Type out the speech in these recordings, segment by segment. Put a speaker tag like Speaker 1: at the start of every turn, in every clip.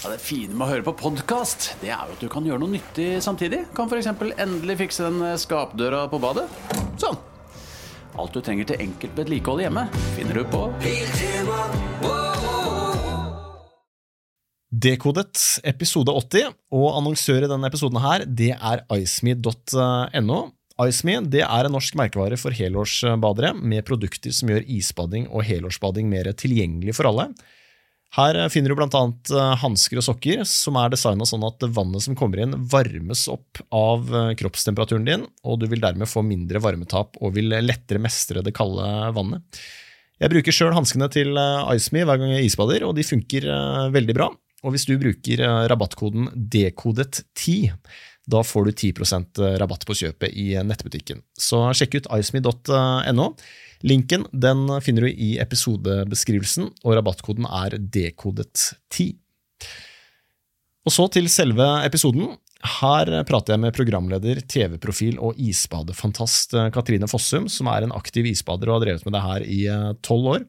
Speaker 1: Ja, det fine med å høre på podkast, det er jo at du kan gjøre noe nyttig samtidig. Kan f.eks. endelig fikse den skapdøra på badet. Sånn. Alt du trenger til enkelt vedlikehold hjemme, finner du på
Speaker 2: Dekodet episode 80, og annonsør i denne episoden her, det er iceme.no. Iceme det er en norsk merkevare for helårsbadere, med produkter som gjør isbading og helårsbading mer tilgjengelig for alle. Her finner du bl.a. hansker og sokker som er designa sånn at vannet som kommer inn, varmes opp av kroppstemperaturen din, og du vil dermed få mindre varmetap og vil lettere mestre det kalde vannet. Jeg bruker sjøl hanskene til Iceme hver gang jeg isbader, og de funker veldig bra. Og hvis du bruker rabattkoden DEKODET10, da får du 10% rabatt på kjøpet i nettbutikken. Så sjekk ut iceme.no. Linken den finner du i episodebeskrivelsen, og rabattkoden er dekodet10. Og så til selve episoden. Her prater jeg med programleder, TV-profil og isbadefantast Katrine Fossum, som er en aktiv isbader og har drevet med det her i tolv år.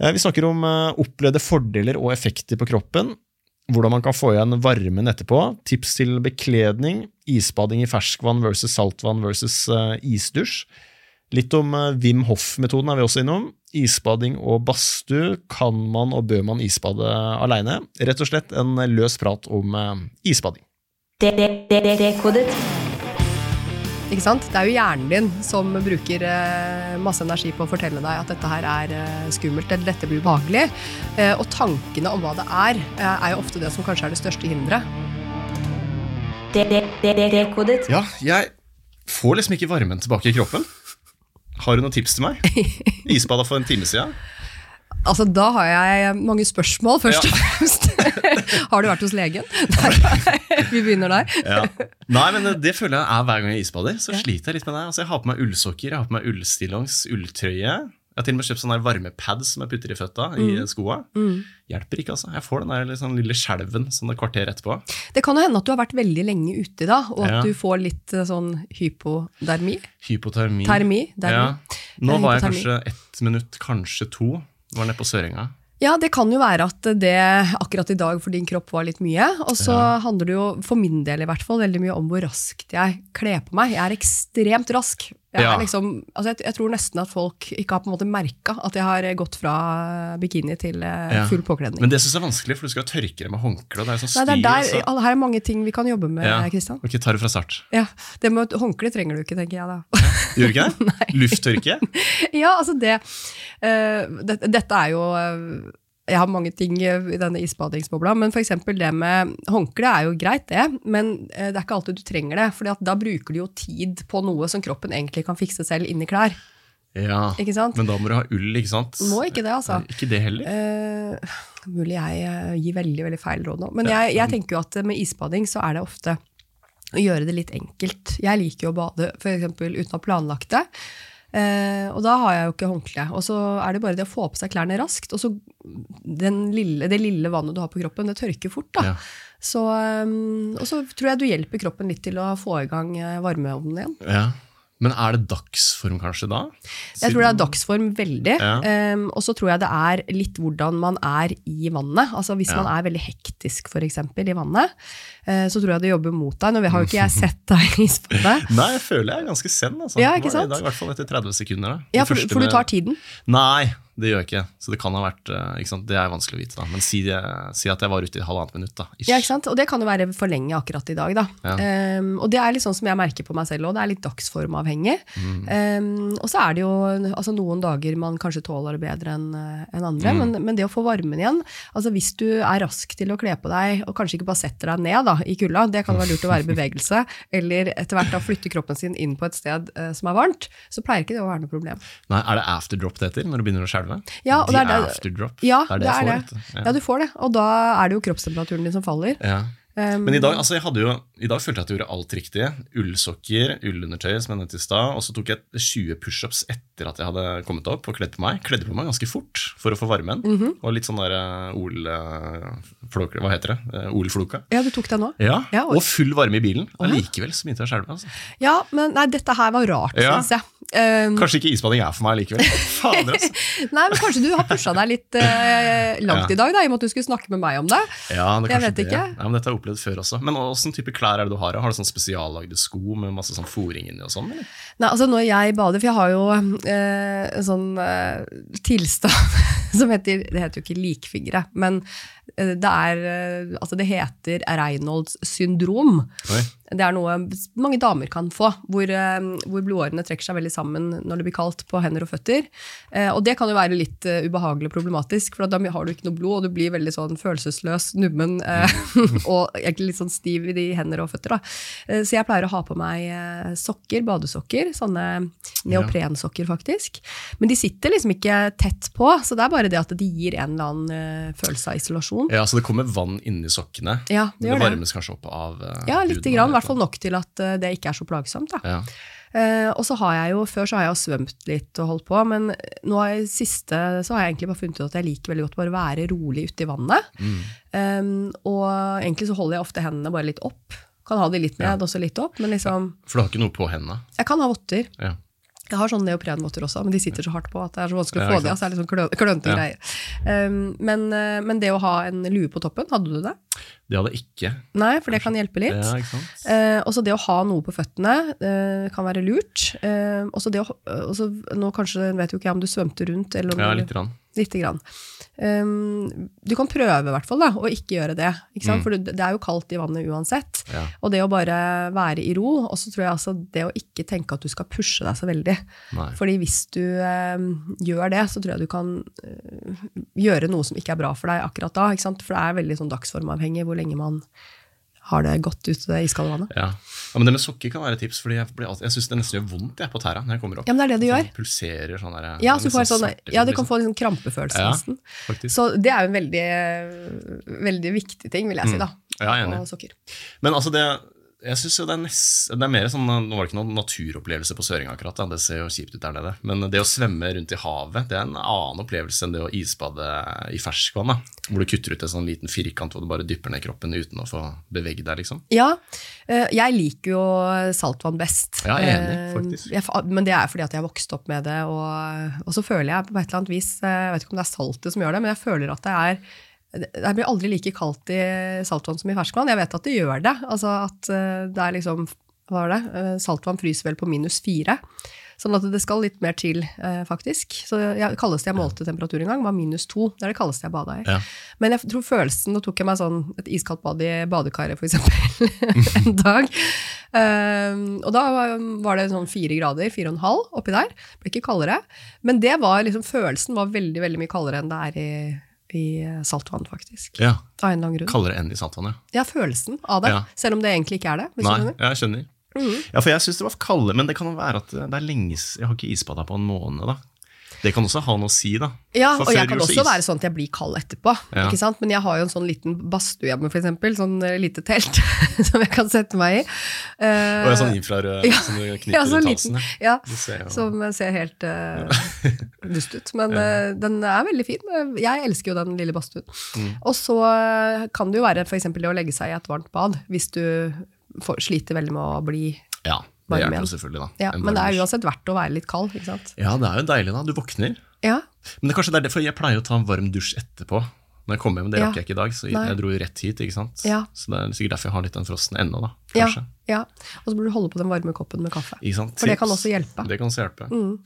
Speaker 2: Vi snakker om opplevde fordeler og effekter på kroppen, hvordan man kan få igjen varmen etterpå, tips til bekledning, isbading i ferskvann versus saltvann versus isdusj. Litt om Wim Hoff-metoden er vi også innom. Isbading og badstue. Kan man og bør man isbade aleine? Rett og slett en løs prat om isbading.
Speaker 3: Dekodet.
Speaker 4: Ikke sant? Det er jo hjernen din som bruker eh, masse energi på å fortelle deg at dette her er eh, skummelt eller dette blir ubehagelig. Eh, og tankene om hva det er, eh, er jo ofte det som kanskje er det største hinderet.
Speaker 3: Dekodet.
Speaker 2: Ja, jeg får liksom ikke varmen tilbake i kroppen. Har du noen tips til meg? Isbada for en time siden.
Speaker 4: Altså, Da har jeg mange spørsmål, først og fremst. har du vært hos legen? Nei, vi begynner der.
Speaker 2: Ja. Nei, men det føler jeg er hver gang jeg isbader. Så sliter jeg litt med det. Altså, jeg har på meg ullsokker, jeg har på meg ullstillongs, ulltrøye. Jeg har til og med kjøpt sånne varmepads som jeg putter i føtta, i skoa. Hjelper ikke, altså. Jeg får den der liksom, lille skjelven sånn et kvarter etterpå.
Speaker 4: Det kan jo hende at du har vært veldig lenge ute da, og at
Speaker 2: Ja.
Speaker 4: du får litt eh, sånn hypodermi.
Speaker 2: Hypotermi.
Speaker 4: Termi. dermi.
Speaker 2: Ja. Nå var jeg kanskje ett minutt, kanskje to. Var nede på Sørenga.
Speaker 4: Ja, det kan jo være at det akkurat i dag for din kropp var litt mye. Og så
Speaker 2: Ja.
Speaker 4: handler det jo, for min del i hvert fall, veldig mye om hvor raskt jeg kler på meg. Jeg er ekstremt rask. Jeg,
Speaker 2: Ja.
Speaker 4: er liksom, altså jeg, jeg tror nesten at folk ikke har på en måte merka at jeg har gått fra bikini til eh,
Speaker 2: Ja.
Speaker 4: full påkledning.
Speaker 2: Men det syns jeg er vanskelig, for du skal tørke det med håndkle. Det er sånn
Speaker 4: Nei, det er der,
Speaker 2: styr,
Speaker 4: her er mange ting vi kan jobbe med,
Speaker 2: Ja.
Speaker 4: Kristian.
Speaker 2: Ok, tar det fra start.
Speaker 4: Ja, det med håndkle trenger du ikke, tenker jeg da.
Speaker 2: Gjør du ikke det? Lufttørke?
Speaker 4: Ja, altså det, uh, det Dette er jo eh, Jeg har mange ting i denne isbadingsbobla, men f.eks. det med håndkle er jo greit, det. Men eh, det er ikke alltid du trenger det. For da bruker du jo tid på noe som kroppen egentlig kan fikse selv inni klær.
Speaker 2: Ja, men da må du ha ull, ikke sant?
Speaker 4: Må ikke det, altså.
Speaker 2: Ikke det heller.
Speaker 4: Eh, mulig jeg eh, gir veldig veldig feil råd nå. Men jeg, jeg tenker jo at med isbading så er det ofte å gjøre det litt enkelt. Jeg liker jo å bade eksempel uten å ha planlagt det. Eh, og da har jeg jo ikke håndkle. Og så er det bare det å få på seg klærne raskt. Og så den lille, det lille vannet du har på kroppen, det tørker fort. da.
Speaker 2: Ja.
Speaker 4: Så, um, og så tror jeg du hjelper kroppen litt til å få i gang eh, varmeovnen igjen.
Speaker 2: Ja. Men er det dagsform kanskje da?
Speaker 4: Jeg tror det er dagsform veldig.
Speaker 2: Ja.
Speaker 4: Um, og så tror jeg det er litt hvordan man er i vannet. Altså Hvis
Speaker 2: Ja.
Speaker 4: man er veldig hektisk for eksempel, i vannet, så tror jeg det jobber mot deg. Nå har jo ikke jeg sett deg i spillet.
Speaker 2: Nei, jeg føler jeg er ganske zen. Altså.
Speaker 4: Ja, ikke sant?
Speaker 2: I dag, I hvert fall etter 30 sekunder. Da.
Speaker 4: Ja, for, for du tar tiden.
Speaker 2: Nei, det gjør jeg ikke. Så det kan ha vært, eh, ikke sant? Det er vanskelig å vite. da. Men si, si at jeg var ute i halvannet minutt. da. Ish.
Speaker 4: Ja, ikke sant? Og det kan jo være for lenge akkurat i dag. da.
Speaker 2: Ja.
Speaker 4: Um, og det er litt sånn som jeg merker på meg selv òg, det er litt dagsformavhengig.
Speaker 2: Mm.
Speaker 4: Um, og så er det jo altså, noen dager man kanskje tåler det bedre enn en andre,
Speaker 2: Mm.
Speaker 4: men, men det å få varmen igjen altså Hvis du er rask til å kle på deg, og kanskje ikke bare setter deg ned da, i kulda, det kan være lurt å være i bevegelse, eller etter hvert da flytte kroppen sin inn på et sted eh, som er varmt, så pleier ikke det å være noe problem.
Speaker 2: Nei, Er det afterdrop det heter, når du begynner å skjelve?
Speaker 4: Ja, og det er det-
Speaker 2: afterdrop.
Speaker 4: Ja,
Speaker 2: det er det,
Speaker 4: det er
Speaker 2: får.
Speaker 4: det.
Speaker 2: Ja. du.
Speaker 4: Ja, du får det, og da er det jo kroppstemperaturen din som faller.
Speaker 2: Ja.
Speaker 4: Um,
Speaker 2: Men i dag, altså jo, i dag følte jeg at jeg gjorde alt riktig. Ullsokker, ullundertøy, som jeg nevnte i stad. Og så tok jeg 20 pushups etter etter at jeg hadde kommet opp og kledd på meg. Kledde på meg ganske fort for å få varmen.
Speaker 4: Mhm.
Speaker 2: Og litt sånn der eh, Ol... eh, Hva heter det? Eh, Olfloka.
Speaker 4: Ja, du tok den nå?
Speaker 2: Ja,
Speaker 4: Ja.
Speaker 2: Og full varme i bilen. Allikevel så begynte jeg å skjelve. Altså.
Speaker 4: Ja, men nei, dette her var rart,
Speaker 2: Ja.
Speaker 4: syns jeg. Um,
Speaker 2: Kanskje ikke isbading er for meg likevel. Fader, altså.
Speaker 4: nei, men Kanskje du har pusha deg litt uh, langt
Speaker 2: Ja.
Speaker 4: i dag, da, i og med at du skulle snakke med meg om det.
Speaker 2: Ja, det
Speaker 4: Jeg vet
Speaker 2: det.
Speaker 4: ikke.
Speaker 2: Ja, men dette har jeg opplevd før også. Men åssen type klær er det du har? Har du sånn spesiallagde sko med masse sånn fòring inni og sånn? eller?
Speaker 4: Nei, altså Når jeg bader, for jeg har jo eh, en sånn eh, tilstand som heter Det heter jo ikke likfingre, men det er eh, Altså, det heter Reynolds syndrom.
Speaker 2: Oi.
Speaker 4: Det er noe mange damer kan få, hvor, eh, hvor blodårene trekker seg veldig sammen når det blir kaldt på hender og føtter. Eh, og det kan jo være litt eh, ubehagelig og problematisk, for da har du ikke noe blod, og du blir veldig sånn følelsesløs, nummen eh, og egentlig litt sånn stiv i de hender og føtter. Da. Eh, så jeg pleier å ha på meg eh, sokker, badesokker, sånne neoprensokker faktisk. Men de sitter liksom ikke tett på, så det er bare det at de gir en eller annen eh, følelse av isolasjon.
Speaker 2: Ja, Så det kommer vann inni sokkene?
Speaker 4: Ja, det
Speaker 2: det
Speaker 4: gjør det.
Speaker 2: varmes kanskje opp av uh,
Speaker 4: Ja, lite grann. I hvert fall nok til at uh, det ikke er så plagsomt.
Speaker 2: Ja.
Speaker 4: Uh, og så har jeg jo, Før så har jeg jo svømt litt og holdt på, men nå har jeg, siste så har jeg egentlig bare funnet ut at jeg liker veldig godt bare å være rolig ute i vannet.
Speaker 2: Mm.
Speaker 4: Um, og egentlig så holder jeg ofte hendene bare litt opp. Kan ha de litt ned, ja. også litt opp. Men liksom,
Speaker 2: For du har ikke noe på hendene?
Speaker 4: jeg kan ha votter.
Speaker 2: Ja.
Speaker 4: Jeg har sånne neoprenvotter også, men de sitter så hardt på at det er så vanskelig å få
Speaker 2: ikke
Speaker 4: de av. Så er litt sånn klø- klønete
Speaker 2: Ja.
Speaker 4: greier. Um, men, eh, men det å ha en lue på toppen, hadde du det?
Speaker 2: Det hadde jeg ikke.
Speaker 4: Nei, for det kan hjelpe litt.
Speaker 2: Ja, sant?
Speaker 4: Eh, også det å ha noe på føttene uh, kan være lurt. Uh, også det å, også, nå kanskje vet jo ikke jeg om du svømte rundt. Eller om
Speaker 2: Ja, litt. grann.
Speaker 4: Lite grann. Um, du kan prøve i hvert fall da, å ikke gjøre det. Ikke sant?
Speaker 2: Mm.
Speaker 4: For det, er jo kaldt i vannet uansett.
Speaker 2: Ja.
Speaker 4: Og det å bare være i ro, og så tror jeg altså det å ikke tenke at du skal pushe deg så veldig.
Speaker 2: Nei.
Speaker 4: Fordi hvis du um, gjør det, så tror jeg du kan uh, gjøre noe som ikke er bra for deg akkurat da. For det er veldig sånn dagsformavhengig hvor lenge man har det godt ute i det iskalde vannet.
Speaker 2: Ja. ja, Men det med sokker kan være et tips, Fordi jeg, jeg syns det nesten gjør vondt jeg, på tæra når jeg kommer opp.
Speaker 4: Ja, men det er det det gjør.
Speaker 2: Sånn pulserer sånn der,
Speaker 4: Ja, så du sånn,
Speaker 2: smertefullt,
Speaker 4: ja, du kan
Speaker 2: liksom.
Speaker 4: få en sånn krampefølelse
Speaker 2: Ja.
Speaker 4: nesten.
Speaker 2: Faktisk.
Speaker 4: Så det er jo en veldig, veldig viktig ting, vil jeg si, da.
Speaker 2: Ja, jeg er enig.
Speaker 4: Og sokker.
Speaker 2: Men altså, det, jeg synes jo det er, nest, det er mer sånn Nå var det ikke noen naturopplevelse på Søring akkurat, da. det ser jo kjipt ut der nede. Men det å svømme rundt i havet det er en annen opplevelse enn det å isbade i ferskvann. da. Hvor du kutter ut en sånn liten firkant hvor du bare dypper ned kroppen uten å få bevege deg. liksom.
Speaker 4: Ja, eh, jeg liker jo saltvann best.
Speaker 2: Ja, jeg er enig,
Speaker 4: Eh,
Speaker 2: faktisk.
Speaker 4: Jeg, men det er fordi at jeg har vokst opp med det, og, og så føler jeg på et eller annet vis eh, Jeg vet ikke om det er saltet som gjør det, men jeg føler at det er det blir aldri like kaldt i saltvann som i ferskvann. Jeg vet at det gjør det. Altså at eh, det er liksom Hva var det? Eh, Saltvann fryser vel på minus fire. Sånn at det skal litt mer til, eh, faktisk. Så jeg, det kaldeste jeg målte temperatur en gang, var minus to. Det er det kaldeste jeg bada i.
Speaker 2: Ja.
Speaker 4: Men jeg tror følelsen Nå tok jeg meg sånn et iskaldt bad i badekaret, eksempel, en dag. Um, og da var, var det sånn fire grader, fire og en halv oppi der. Ble ikke kaldere. Men det var liksom, følelsen var veldig veldig mye kaldere enn det er i, i saltvann, faktisk.
Speaker 2: Ja,
Speaker 4: Av en eller annen grunn.
Speaker 2: Kaldere enn i saltvann, ja.
Speaker 4: Ja, følelsen av det.
Speaker 2: Ja.
Speaker 4: Selv om det egentlig ikke er det.
Speaker 2: Nei,
Speaker 4: skjønner.
Speaker 2: jeg skjønner.
Speaker 4: Mhm.
Speaker 2: Ja, for jeg syns det var kaldere, men det kan jo være at det er lenge Jeg har ikke isbada på en måned, da. Det kan også ha noe å si, da.
Speaker 4: Ja, og jeg kan også
Speaker 2: is-
Speaker 4: være sånn at jeg blir kald etterpå.
Speaker 2: Ja.
Speaker 4: ikke sant? Men jeg har jo en sånn liten badstue hjemme, eksempel. Sånn eh, lite telt som jeg kan sette meg i. Uh,
Speaker 2: Og en sånn infrarød
Speaker 4: ja.
Speaker 2: som du knytter
Speaker 4: ja, sånn
Speaker 2: rundt halsen.
Speaker 4: Ja,
Speaker 2: ser jo-
Speaker 4: som ser helt uh, dust ut. Men uh, den er veldig fin. Jeg elsker jo den lille badstuen.
Speaker 2: Mm.
Speaker 4: Og så eh, kan det jo være eksempel det å legge seg i et varmt bad, hvis du får, sliter veldig med å bli
Speaker 2: Ja, det hjelper jo selvfølgelig, da.
Speaker 4: ja, Men det er uansett verdt å være litt kald, ikke sant.
Speaker 2: Ja, det er jo deilig, da. Du våkner.
Speaker 4: Ja,
Speaker 2: Men det er kanskje det er derfor jeg pleier å ta en varm dusj etterpå. Når jeg kommer hjem, Det
Speaker 4: Ja.
Speaker 2: rakk jeg ikke i dag, så
Speaker 4: Nei.
Speaker 2: jeg dro jo rett hit. ikke sant?
Speaker 4: Ja.
Speaker 2: Så det er sikkert derfor jeg har litt den frosten ennå, da. Kanskje.
Speaker 4: ja. Og så burde du holde på den varme koppen med kaffe.
Speaker 2: Ikke sant?
Speaker 4: For det kan også hjelpe. Mm.
Speaker 2: Det kan også hjelpe.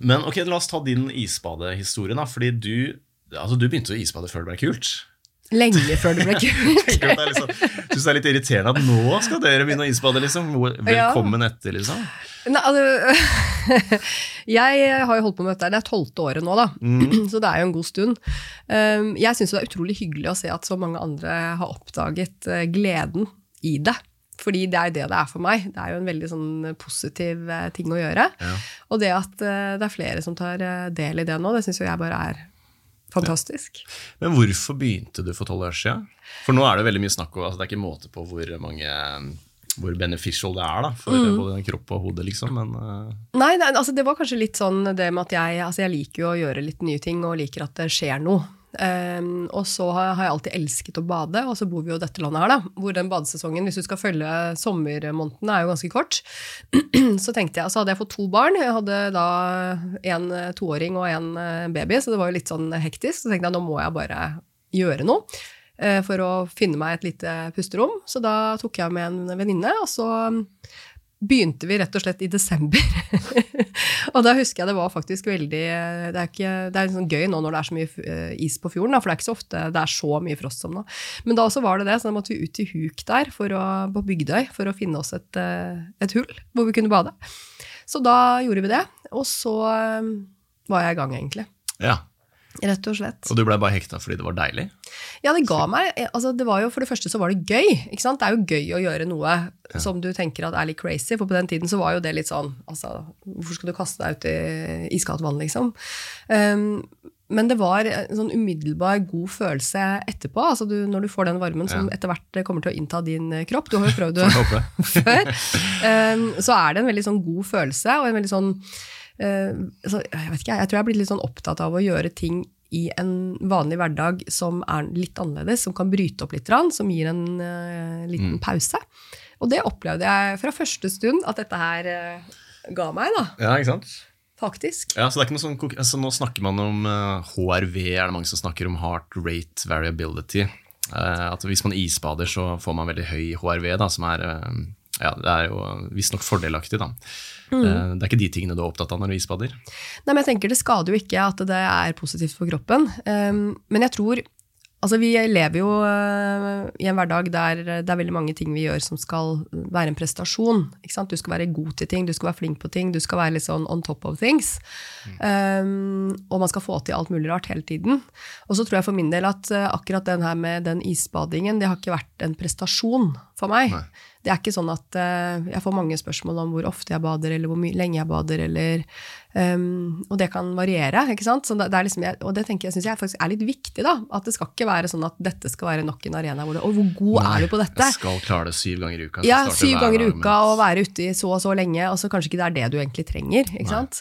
Speaker 2: Men ok, la oss ta din isbadehistorie, da. Fordi du, altså, du begynte å isbade før det ble kult.
Speaker 4: Lenge før det ble kult.
Speaker 2: jeg er sånn, synes det er litt irriterende at nå skal dere begynne å isbade, liksom. Velkommen etter, liksom.
Speaker 4: Nei, altså, jeg har jo holdt på med dette, det er tolvte året nå, da. så det er jo en god stund. Um, Jeg syns det er utrolig hyggelig å se at så mange andre har oppdaget eh, gleden i det. Fordi det er jo det det er for meg. Det er jo en veldig sånn positiv eh, ting å gjøre.
Speaker 2: Ja.
Speaker 4: Og det at eh, det er flere som tar del i det nå, det syns jo jeg bare er fantastisk.
Speaker 2: Men hvorfor begynte du for tolv år siden? For nå er det veldig mye snakk om altså Det er ikke måte på hvor mange hvor beneficial det er da, for
Speaker 4: Mm.
Speaker 2: både kropp og hode, liksom. Men uh...
Speaker 4: Nei, nei altså det var kanskje litt sånn det med at jeg, altså jeg liker jo å gjøre litt nye ting, og liker at det skjer noe. Ehm, og så har har jeg alltid elsket å bade, og så bor vi jo i dette landet her, da, hvor den badesesongen, hvis du skal følge sommermånedene, er jo ganske kort. så tenkte jeg, så hadde jeg fått to barn. Jeg hadde da en toåring og en eh, baby, så det var jo litt sånn hektisk. Så tenkte jeg nå må jeg bare gjøre noe uh, for å finne meg et lite pusterom. Så da tok jeg med en venninne, og så begynte vi rett og slett i desember. og da husker jeg det var faktisk veldig Det er, ikke, det er liksom gøy nå når det er så mye eh, is på fjorden, da, for det er ikke så ofte det er så mye frost som nå. Men da også var det det, så da måtte vi ut til huk der å, på Bygdøy for å finne oss et, eh, et hull hvor vi kunne bade. Så da gjorde vi det, og så eh, var jeg i gang, egentlig.
Speaker 2: ja.
Speaker 4: Rett og slett.
Speaker 2: Og du ble bare hekta fordi det var deilig?
Speaker 4: Ja, det ga meg altså det var jo, For det første så var det gøy. ikke sant? Det er jo gøy å gjøre noe som du tenker at er litt crazy, for på den tiden så var jo det litt sånn altså, Hvorfor skal du kaste deg ut i iskaldt vann, liksom? Um, men det var en sånn umiddelbar god følelse etterpå. altså du, Når du får den varmen som etter hvert kommer til å innta din eh, kropp. Du har jo prøvd det før. Um, så er det en veldig sånn god følelse, og en veldig sånn eh, altså, jeg vet ikke, jeg tror jeg er blitt litt sånn opptatt av å gjøre ting i en vanlig hverdag som er litt annerledes, som kan bryte opp litt, som gir en uh, liten pause. Og det opplevde jeg fra første stund at dette her uh, ga meg, da,
Speaker 2: Ja, ikke sant?
Speaker 4: faktisk.
Speaker 2: Ja, så det er ikke noe sånn, altså, Nå snakker man om uh, HRV, er det mange som snakker om heart rate variability. At Hvis man isbader, så får man veldig høy HRV, da, som er ja, det er jo visstnok fordelaktig. da. Eh, Det er ikke de tingene du er opptatt av når du isbader.
Speaker 4: Nei, men jeg tenker Det skader jo ikke at det er positivt for kroppen. Um, men jeg tror Altså, Vi lever jo uh, i en hverdag der det er veldig mange ting vi gjør som skal være en prestasjon. Du skal være god til ting, du skal være flink på ting, du skal være litt sånn on top of things. Um, og man skal få til alt mulig rart hele tiden. Og så tror jeg for min del at uh, akkurat den her med den isbadingen, det har ikke vært en prestasjon for meg.
Speaker 2: Nei.
Speaker 4: Det er ikke sånn at uh, jeg får mange spørsmål om hvor ofte jeg bader, eller hvor lenge jeg bader, eller um, Og det kan variere, ikke sant. Så det, det er liksom, jeg, og det tenker jeg, synes jeg faktisk er litt viktig, da. At det skal ikke være sånn at dette skal være nok en arena hvor det Og hvor god er du på dette?
Speaker 2: Jeg skal klare det syv ganger i uka.
Speaker 4: Ja, syv ganger i uka og være ute i så og så lenge, og så kanskje ikke det er det du egentlig trenger. ikke
Speaker 2: Nei.
Speaker 4: sant?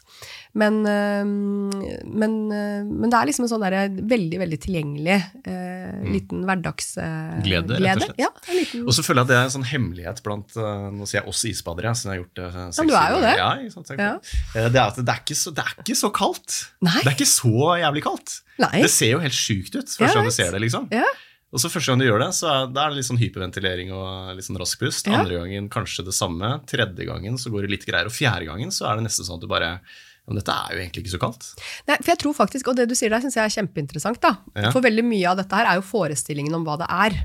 Speaker 4: Men, uh, men, uh, men det er liksom en sånn der veldig veldig tilgjengelig eh, liten hverdagsglede.
Speaker 2: Mm. Glede, rett og slett.
Speaker 4: Ja, en liten,
Speaker 2: Og så føler jeg at det er en sånn hemmelighet blant uh, Nå sier jeg oss isbadere, som jeg har gjort det seks
Speaker 4: Ja, du er jo det.
Speaker 2: Ja, sant,
Speaker 4: Ja.
Speaker 2: Eh, det, er at det, er ikke så, det er ikke så kaldt.
Speaker 4: Nei.
Speaker 2: Det er ikke så jævlig kaldt.
Speaker 4: Nei.
Speaker 2: Det ser jo helt sjukt ut første gang du ser det. liksom.
Speaker 4: Ja.
Speaker 2: Og så Første gang du gjør det, så er, det litt sånn hyperventilering og litt sånn rask pust. Andre gangen kanskje det samme. Tredje gangen så går det litt greier. Og fjerde gangen så er det nesten sånn at du bare men Dette er jo egentlig ikke så kaldt.
Speaker 4: Nei, for jeg tror faktisk, og det du sier der synes jeg er kjempeinteressant, da.
Speaker 2: Ja.
Speaker 4: For veldig mye av dette her er jo forestillingen om hva det er.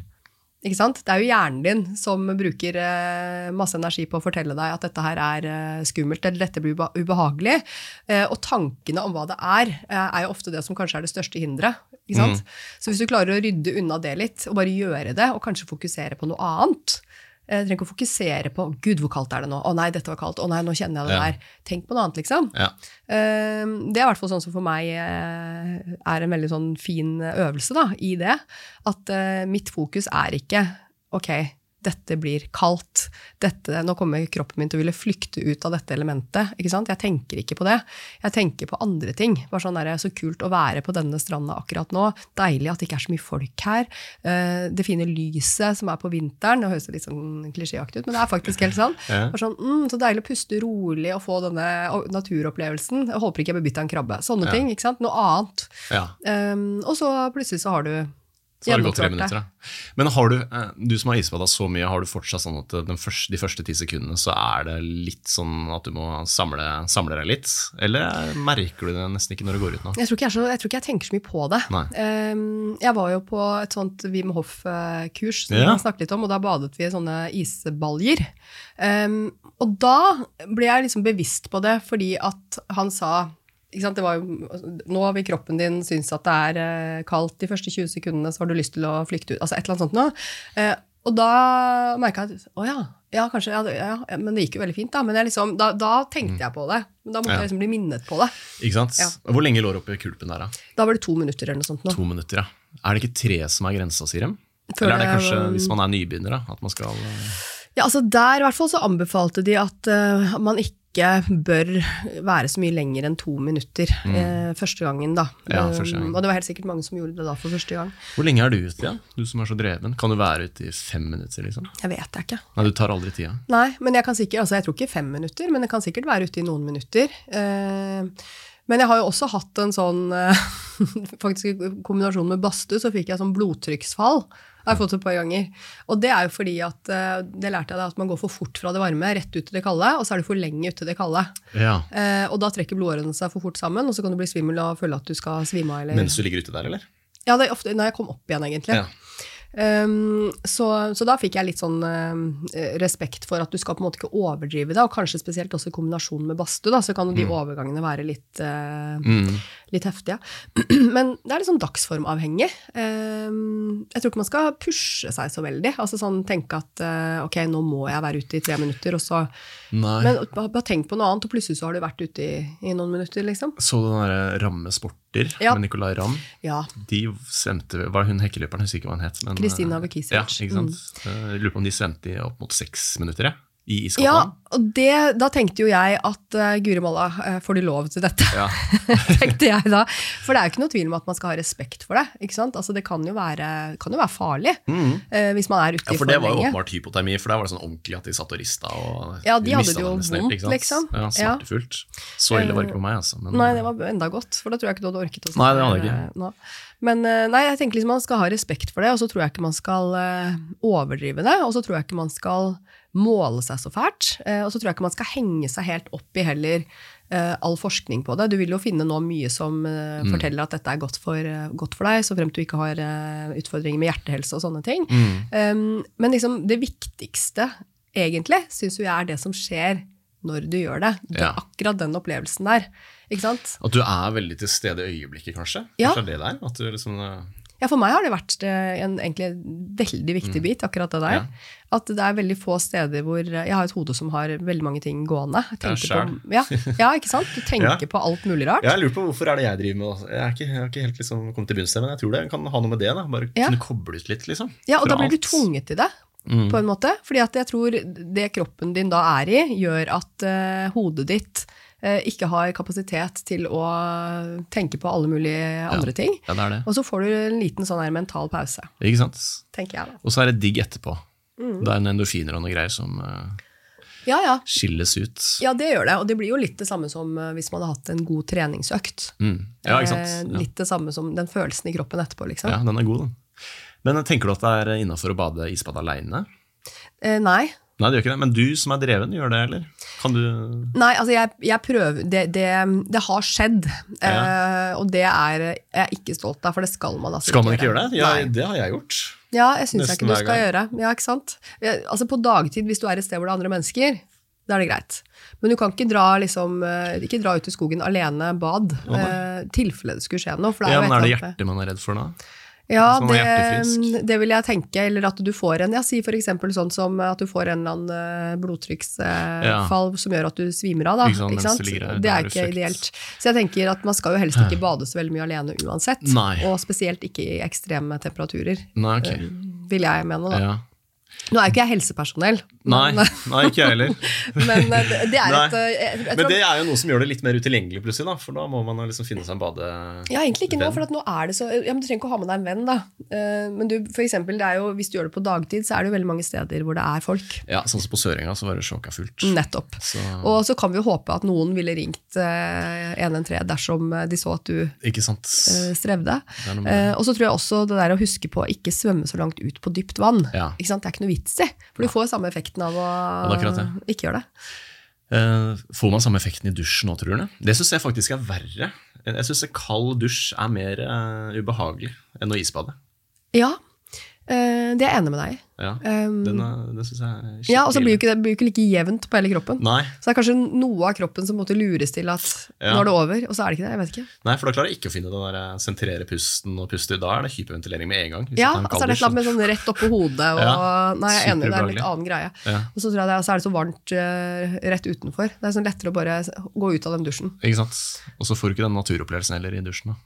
Speaker 4: Ikke sant? Det er jo hjernen din som bruker eh, masse energi på å fortelle deg at dette her er eh, skummelt, eller dette blir ubehagelig. Eh, og tankene om hva det er, er jo ofte det som kanskje er det største hinderet. Ikke sant? Så hvis du klarer å rydde unna det litt, og bare gjøre det, og kanskje fokusere på noe annet eh, trenger ikke å fokusere på 'gud, hvor kaldt er det nå'? 'Å nei, dette var kaldt'. 'Å nei, nå kjenner jeg det
Speaker 2: Ja.
Speaker 4: der'. Tenk på noe annet, liksom.
Speaker 2: Ja.
Speaker 4: Eh, Det er i hvert fall sånn som for meg eh, er en veldig sånn fin øvelse da, i det. At eh, mitt fokus er ikke ok, dette blir kaldt. Dette, nå kommer kroppen min til å ville flykte ut av dette elementet. Jeg tenker ikke på det. Jeg tenker på andre ting. Bare sånn der, Så kult å være på denne stranda akkurat nå. Deilig at det ikke er så mye folk her. Eh, Det fine lyset som er på vinteren. Det høres litt sånn klisjéaktig ut, men det er faktisk helt sånn. Sånn, mm, så deilig å puste rolig og få denne naturopplevelsen. Jeg håper ikke jeg blir bitt av en krabbe. Sånne
Speaker 2: Ja.
Speaker 4: ting. Noe annet.
Speaker 2: ja.
Speaker 4: Um, og så plutselig så har du
Speaker 2: Så har det gått tre minutter. Da. Men har du, eh, du som har isbada så mye, har du fortsatt sånn at den første, de første ti sekundene så er det litt sånn at du må samle, samle deg litt? Eller merker du det nesten ikke når du går ut nå?
Speaker 4: Jeg tror, ikke jeg, så, jeg tror ikke jeg tenker så mye på det. Um, jeg var jo på et sånt Wim Hof-kurs som
Speaker 2: Ja.
Speaker 4: vi snakket litt om, og da badet vi i sånne isbaljer. Um, og da ble jeg liksom bevisst på det, fordi at han sa ikke sant, det var jo, Nå vil kroppen din synes at det er eh, kaldt de første 20 sekundene, så har du lyst til å flykte ut. altså et eller annet sånt noe. Eh, og da merka jeg at å ja, ja, kanskje, ja, det- ja, men det gikk jo veldig fint, da. Men jeg liksom, da, da tenkte jeg på det. Men da måtte jeg liksom bli minnet på det.
Speaker 2: Ikke sant?
Speaker 4: Ja.
Speaker 2: Hvor lenge lå du oppi kulpen der, da?
Speaker 4: Da var det to minutter eller noe sånt. Nå.
Speaker 2: To minutter, ja. Er det ikke tre som er grensa, sier de?
Speaker 4: Før
Speaker 2: Eller er det kanskje,
Speaker 4: jeg-
Speaker 2: hvis man er nybegynner, da, at man skal eh,
Speaker 4: Ja, altså Der i hvert fall så anbefalte de at uh, man ikke bør være så mye lenger enn to minutter eh, første gangen. da.
Speaker 2: Mm. Ja, første gang.
Speaker 4: Um, og det var helt sikkert mange som gjorde det da for første gang.
Speaker 2: Hvor lenge er du ute, ja? du som er så dreven? Kan du være ute i fem minutter? liksom?
Speaker 4: Jeg vet jeg ikke.
Speaker 2: Nei, du tar aldri tida.
Speaker 4: Nei, men jeg kan sikkert, altså jeg tror ikke fem minutter, men jeg kan sikkert være ute i noen minutter. Eh, men jeg har jo også hatt en sånn eh, Faktisk i kombinasjon med badstue så fikk jeg sånn blodtrykksfall. Har jeg fått et par ganger. Og det er jo fordi at eh, det lærte jeg deg at man går for fort fra det varme rett ut til det kalde, og så er du for lenge ute til det kalde.
Speaker 2: Ja.
Speaker 4: Eh, og da trekker blodårene seg for fort sammen, og så kan du bli svimmel og føle at du skal svime av.
Speaker 2: Mens du ligger ute der, eller?
Speaker 4: Ja, det er ofte når jeg kom opp igjen, egentlig.
Speaker 2: Ja.
Speaker 4: Um, så, så da fikk jeg litt sånn uh, respekt for at du skal på en måte ikke overdrive det, og kanskje spesielt også i kombinasjon med badstue, så kan jo de overgangene være litt, uh,
Speaker 2: Mm.
Speaker 4: litt heftige. Men det er litt sånn dagsformavhengig. Um, jeg tror ikke man skal pushe seg så veldig. Altså sånn tenke at uh, ok, nå må jeg være ute i tre minutter, og så
Speaker 2: Nei.
Speaker 4: Men bare, tenk på noe annet, og plutselig så har du vært ute i, i noen minutter, liksom.
Speaker 2: Så den derre rammesporter
Speaker 4: Ja.
Speaker 2: med Nicolay Ramm?
Speaker 4: Ja.
Speaker 2: De sendte, Var hun hekkeløperen? Husker ikke hva hun het. men,
Speaker 4: Kristina Vukicevic.
Speaker 2: Ja, ikke sant? Mm. Jeg lurer på om de svømte i opp mot seks minutter, jeg. I
Speaker 4: Ja, og det, da tenkte jo jeg at uh, Guri malla, uh, får du lov til dette?
Speaker 2: Ja.
Speaker 4: tenkte jeg da. For det er jo ikke noe tvil om at man skal ha respekt for det. ikke sant? Altså Det kan jo være, kan jo være farlig eh, hvis man er ute
Speaker 2: i Ja,
Speaker 4: lenge.
Speaker 2: for
Speaker 4: for
Speaker 2: det var jo åpenbart hypotermi, for der var det sånn ordentlig at de satt og rista. Og
Speaker 4: Ja, de hadde det jo vondt, liksom.
Speaker 2: Ja,
Speaker 4: Ja.
Speaker 2: Smertefullt. Så ille var det ikke for meg, altså. Men,
Speaker 4: Nei, det var enda godt, for da tror jeg ikke du hadde orket å
Speaker 2: Nei, det hadde jeg ikke.
Speaker 4: eh, nå. Men eh, nei, jeg tenker liksom man skal ha respekt for det, og så tror jeg ikke man skal eh, overdrive det. Og så tror jeg ikke man skal måle seg så fælt. eh, og så tror jeg ikke man skal henge seg helt opp i heller eh, all forskning på det. Du vil jo finne nå mye som eh,
Speaker 2: Mm.
Speaker 4: forteller at dette er godt for, godt for deg, så fremt du ikke har utfordringer med hjertehelse og sånne ting.
Speaker 2: Mm.
Speaker 4: Um, men liksom det viktigste, egentlig, syns jo jeg er det som skjer når du gjør det. det
Speaker 2: Ja.
Speaker 4: Akkurat den opplevelsen der.
Speaker 2: At du er veldig til stede i øyeblikket, kanskje?
Speaker 4: Ja.
Speaker 2: Kanskje det er det der? At du liksom
Speaker 4: Ja, for meg har det vært eh, en egentlig veldig viktig bit, akkurat det der.
Speaker 2: Mm. Ja.
Speaker 4: At det er veldig få steder hvor Jeg har et hode som har veldig mange ting gående. Jeg
Speaker 2: Ja,
Speaker 4: på, ja, ja, ikke sant? Du tenker
Speaker 2: Ja.
Speaker 4: på alt mulig rart.
Speaker 2: Jeg lurer på hvorfor er det jeg driver med. Jeg, ikke, jeg har ikke helt liksom kommet til bunns i det, men jeg tror det kan ha noe med det. da Bare kunne koble ut litt, liksom.
Speaker 4: Ja, og da blir du
Speaker 2: alt.
Speaker 4: tvunget til det,
Speaker 2: Mm.
Speaker 4: på en måte. Fordi at jeg tror det kroppen din da er i, gjør at uh, hodet ditt eh, ikke har kapasitet til å tenke på alle mulige andre ting.
Speaker 2: Ja, det er det.
Speaker 4: Og så får du en liten sånn her mental pause,
Speaker 2: Ikke sant?
Speaker 4: tenker jeg da.
Speaker 2: Og så er det digg etterpå.
Speaker 4: Mm.
Speaker 2: Det er en endorfiner og noe greier som eh,
Speaker 4: Ja, ja.
Speaker 2: skilles ut.
Speaker 4: Ja, det gjør det. Og det blir jo litt det samme som eh, hvis man hadde hatt en god treningsøkt.
Speaker 2: Mm. Ja, ikke sant?
Speaker 4: Eh,
Speaker 2: Ja.
Speaker 4: Litt det samme som den følelsen i kroppen etterpå, liksom.
Speaker 2: ja, den er god, den. Men tenker du at det er innafor å bade isbad aleine?
Speaker 4: Eh, nei.
Speaker 2: Nei, det gjør ikke det. Men du som er dreven, gjør det, eller? Kan du
Speaker 4: Nei, altså jeg, jeg prøver det, det, det har skjedd, eh, og det er jeg er ikke stolt av, for det skal man altså
Speaker 2: Skal man ikke gjøre det? Ja, det har jeg gjort.
Speaker 4: Ja, jeg syns ikke du skal gjøre. Ja, ikke sant? Altså På dagtid, hvis du er et sted hvor det er andre mennesker, da er det greit. Men du kan ikke dra, liksom, eh, ikke dra ut i skogen alene bad, eh, tilfelle det skulle skje noe. For det er ja,
Speaker 2: men Er det hjertet man er redd for da?
Speaker 4: Ja, det, det vil jeg tenke. Eller at du får en ja, Si eksempel sånn som at du får en eller annen blodtrykksfall ja. som gjør at du svimer av. Da,
Speaker 2: Ikke sant, Ikke sant? ligger
Speaker 4: Det
Speaker 2: er
Speaker 4: er ikke ideelt. Så jeg tenker at man skal jo helst ikke bade så veldig mye alene uansett.
Speaker 2: Nei.
Speaker 4: Og spesielt ikke i ekstreme temperaturer,
Speaker 2: Nei, okay.
Speaker 4: vil jeg mene. Da.
Speaker 2: Ja.
Speaker 4: Nå er jo ikke jeg helsepersonell,
Speaker 2: Nei,
Speaker 4: men,
Speaker 2: nei, ikke jeg heller.
Speaker 4: men eh, det- det er et eh, jeg, jeg
Speaker 2: Men det er jo noe som gjør det litt mer utilgjengelig, plutselig. da For da må man liksom finne seg en bade...
Speaker 4: Ja, egentlig ikke nå, for nå er det så ja, men Du trenger ikke å ha med deg en venn, da. Eh, men du, for eksempel, det jo, hvis du gjør det på dagtid, så er det jo veldig mange steder hvor det er folk.
Speaker 2: Ja, Sånn som på Sørenga, så var det sjåka fullt.
Speaker 4: Nettopp.
Speaker 2: Så,
Speaker 4: Og så kan vi jo håpe at noen ville ringt eh, 113 dersom de så at du
Speaker 2: ikke sant?
Speaker 4: eh, strevde. Eh, og så tror jeg også det der å huske på å ikke svømme så langt ut på dypt vann.
Speaker 2: Ja.
Speaker 4: Ikke sant? Det er ikke noe vits i, for du får samme effekten av å
Speaker 2: det det.
Speaker 4: ikke gjøre det.
Speaker 2: Uh, får man samme effekten i dusjen òg, tror du? Det syns jeg faktisk er verre. Jeg syns kald dusj er mer uh, ubehagelig enn å isbade.
Speaker 4: Ja, eh, det er jeg enig med deg i.
Speaker 2: Ja,
Speaker 4: Um,
Speaker 2: den, den synes jeg er skikkelig
Speaker 4: ja, og så blir jo ikke det blir ikke like jevnt på hele kroppen.
Speaker 2: Nei,
Speaker 4: Så det er kanskje noe av kroppen som måtte lures til at
Speaker 2: Ja.
Speaker 4: nå er det over, og så er det ikke det. Jeg vet ikke.
Speaker 2: nei, for da klarer jeg ikke å finne den der eh, sentrere pusten og puste. Da er det hyperventilering med en gang.
Speaker 4: Ja, altså
Speaker 2: kald
Speaker 4: er det et eller annet med sånn rett oppå hodet og
Speaker 2: Ja,
Speaker 4: Nei, jeg er enig, det er en litt annen greie.
Speaker 2: Ja,
Speaker 4: Og så tror jeg det så er det så varmt uh, rett utenfor. Det er sånn lettere å bare gå ut av den dusjen.
Speaker 2: ikke sant? Og så får du ikke den naturopplevelsen heller i dusjen. da.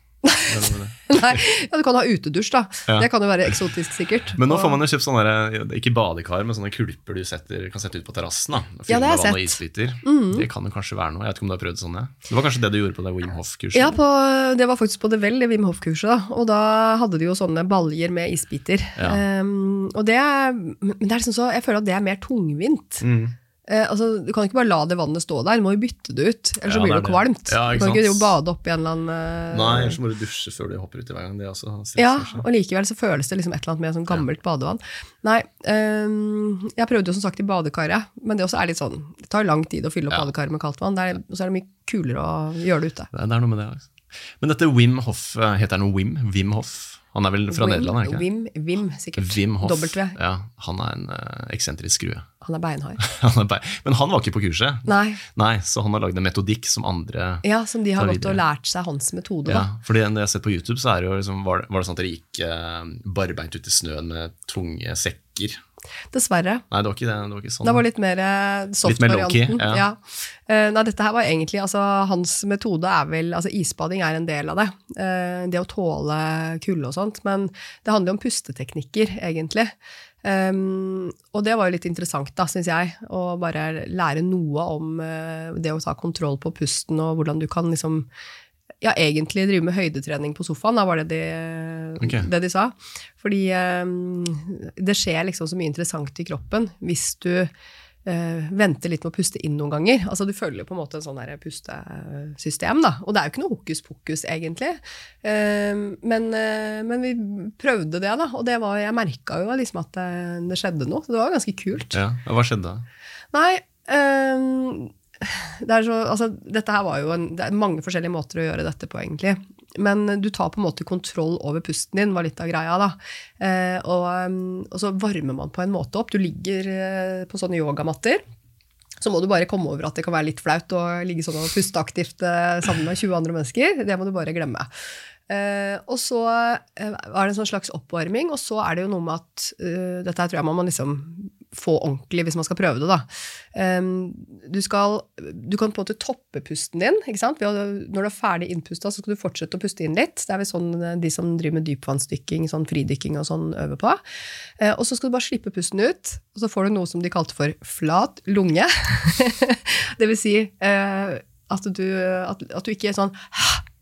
Speaker 4: Nei, ja, du kan ha utedusj, da.
Speaker 2: Ja.
Speaker 4: Det kan jo være eksotisk, sikkert.
Speaker 2: Men nå får man jo kjøpt sånne, der- ikke badekar, men sånne kulper du setter, kan sette ut på terrassen.
Speaker 4: Ja, det har
Speaker 2: jeg sett. og isbiter. Det kan jo kanskje være noe. Jeg vet ikke om du har prøvd sånne. Det var kanskje det du gjorde på det Wim Hof-kurset?
Speaker 4: Ja, på, det var faktisk på det vel, det Wim Hof-kurset. da. Og da hadde de jo sånne baljer med isbiter.
Speaker 2: Ja.
Speaker 4: Um, og det, er- men det er liksom så, jeg føler at det er mer tungvint.
Speaker 2: Mm.
Speaker 4: Eh, altså, du kan ikke bare la det vannet stå der, du må jo bytte det ut. Ellers
Speaker 2: Ja,
Speaker 4: så blir
Speaker 2: det
Speaker 4: det kvalmt.
Speaker 2: Ja,
Speaker 4: du kan ikke jo bade opp i en eller annen uh...
Speaker 2: Nei, ellers må du dusje før du hopper uti hver gang. Det også
Speaker 4: Ja, og likevel så føles det liksom et eller annet med sånn gammelt badevann. Nei, um, jeg prøvde jo som sagt i badekaret, men det også er litt sånn, det tar lang tid å fylle opp
Speaker 2: Ja.
Speaker 4: badekaret med kaldt vann, og så er det mye kulere å gjøre det ute.
Speaker 2: Det er, det noe med det. Altså. Men dette Wim Hof, eh, heter han noe Wim? Wim Hof? Han er vel fra
Speaker 4: Wim,
Speaker 2: Nederland, er det ikke?
Speaker 4: Wim, Wim, sikkert.
Speaker 2: Wim Hoff.
Speaker 4: W.
Speaker 2: Ja, han er en uh, eksentrisk skrue.
Speaker 4: Han er beinhard.
Speaker 2: Han er bein. Men han var ikke på kurset.
Speaker 4: Nei,
Speaker 2: Nei, så han har lagd en metodikk som andre
Speaker 4: ja, som de har gått og lært seg hans metode,
Speaker 2: Ja,
Speaker 4: da.
Speaker 2: fordi det jeg har sett på YouTube, så det jo liksom, var, det, var det sånn at dere gikk uh, barbeint ut i snøen med tunge sekker?
Speaker 4: Dessverre.
Speaker 2: Nei, det var ikke det. det var ikke sånn.
Speaker 4: Det var litt mer eh, soft-varianten.
Speaker 2: ja.
Speaker 4: Eh, nei, dette her var egentlig, altså Hans metode er vel altså Isbading er en del av det. Eh, det å tåle kulde og sånt. Men det handler jo om pusteteknikker, egentlig. Um, og det var jo litt interessant, da, syns jeg. Å bare lære noe om uh, det å ta kontroll på pusten, og hvordan du kan liksom ja, egentlig drive med høydetrening på sofaen, da var det de,
Speaker 2: okay.
Speaker 4: det de sa. Fordi eh, det skjer liksom så mye interessant i kroppen hvis du eh, venter litt med å puste inn noen ganger. Altså Du følger på en måte en sånn pustesystem, da. Og det er jo ikke noe hokus pokus, egentlig. Eh, men, eh, men vi prøvde det, da. Og det var, jeg merka jo liksom at det, det skjedde noe. Så det var ganske kult.
Speaker 2: Ja, Hva skjedde da?
Speaker 4: Nei det så, altså, Dette her var jo en, Det er mange forskjellige måter å gjøre dette på, egentlig. Men du tar på en måte kontroll over pusten din, var litt av greia. da. Eh, og, ehm, og så varmer man på en måte opp. Du ligger eh, på sånne yogamatter. Så må du bare komme over at det kan være litt flaut å ligge sånn og puste aktivt eh, sammen med 20 andre mennesker. Det må du bare glemme. Eh, og så er det en sånn slags oppvarming, og så er det jo noe med at Dette tror jeg man må liksom få ordentlig hvis man skal prøve det. da. Em, du, skal, du kan på en måte toppe pusten din. Når du er ferdig innpusta, så skal du fortsette å puste inn litt. Det er vel sånn eh, de som driver med dypvannsdykking, sånn fridykking og sånn, øver på. Eh, og så skal du bare slippe pusten ut, og så får du noe som de kalte for flat lunge. det vil si eh, at, du, at, at du ikke er sånn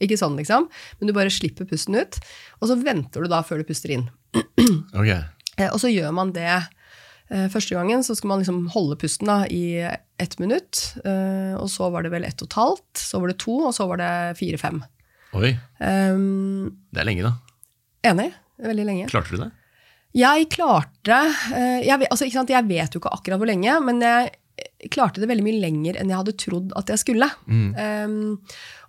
Speaker 4: ikke sånn, liksom, men du bare slipper pusten ut. Og så venter du da før du puster inn.
Speaker 2: Ok,
Speaker 4: Eh, og så gjør man det første gangen, så skal man liksom holde pusten da, i ett minutt. Eh, og så var det vel ett og et halvt, så var det to, og så var det fire-fem.
Speaker 2: Oi,
Speaker 4: Um,
Speaker 2: det er lenge, da.
Speaker 4: enig? Veldig lenge.
Speaker 2: Klarte du det?
Speaker 4: Jeg klarte eh, jeg, altså, sant, jeg vet jo ikke akkurat hvor lenge, men jeg klarte det veldig mye lenger enn jeg hadde trodd at jeg skulle. Um,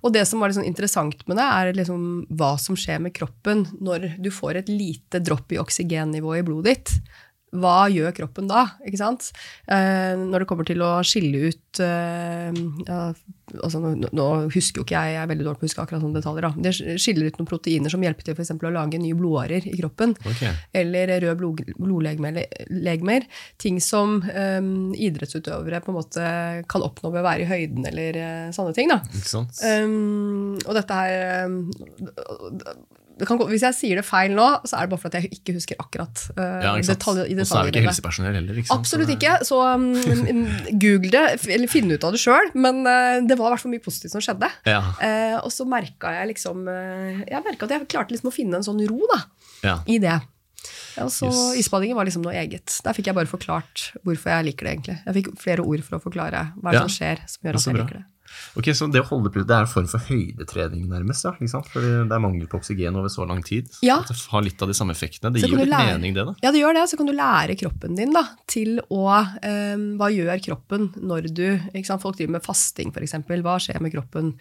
Speaker 4: og det som var sånn interessant med det, er liksom hva som skjer med kroppen når du får et lite dropp i oksygennivået i blodet ditt. Hva gjør kroppen da? ikke sant? Eh, når det kommer til å skille ut eh, altså, nå, nå husker jo ikke jeg, jeg er veldig dårlig på å huske akkurat sånne detaljer. Da. Det skiller ut noen proteiner som hjelper til eksempel å lage nye blodårer i kroppen
Speaker 2: Okay.
Speaker 4: eller røde blod, blodlegemer. Ting som eh, idrettsutøvere på en måte kan oppnå ved å være i høyden eller eh, sånne ting. Da.
Speaker 2: ikke sant?
Speaker 4: Um, og dette her kan, gå- Hvis jeg sier det feil nå, så er det bare fordi jeg ikke husker akkurat uh,
Speaker 2: Ja, ikke
Speaker 4: detalj, i
Speaker 2: Og så er vi ikke helsepersonell heller, ikke?
Speaker 4: Absolutt ikke. Så um, google det, eller finn ut av det sjøl. Men uh, det var i hvert fall mye positivt som skjedde.
Speaker 2: Ja,
Speaker 4: Uh, og så merka jeg liksom Jeg merka at jeg klarte liksom å finne en sånn ro da,
Speaker 2: ja.
Speaker 4: i det. Ja, så
Speaker 2: Yes.
Speaker 4: Isbadingen var liksom noe eget. Der fikk jeg bare forklart hvorfor jeg liker det. egentlig. Jeg fikk flere ord for å forklare hva som skjer som gjør at jeg liker det.
Speaker 2: Ok, Så det å holde pusten, det er en form for høydetrening, nærmest? ja, ikke sant? Fordi det er mangel på oksygen over så lang tid.
Speaker 4: Ja.
Speaker 2: At det har litt av de samme effektene. Det
Speaker 4: Så
Speaker 2: gir jo litt
Speaker 4: lære-
Speaker 2: mening, det, da.
Speaker 4: Ja, det gjør det. Så kan du lære kroppen din da, til å um, Hva gjør kroppen når du ikke sant? Folk driver med fasting, f.eks. Hva skjer med kroppen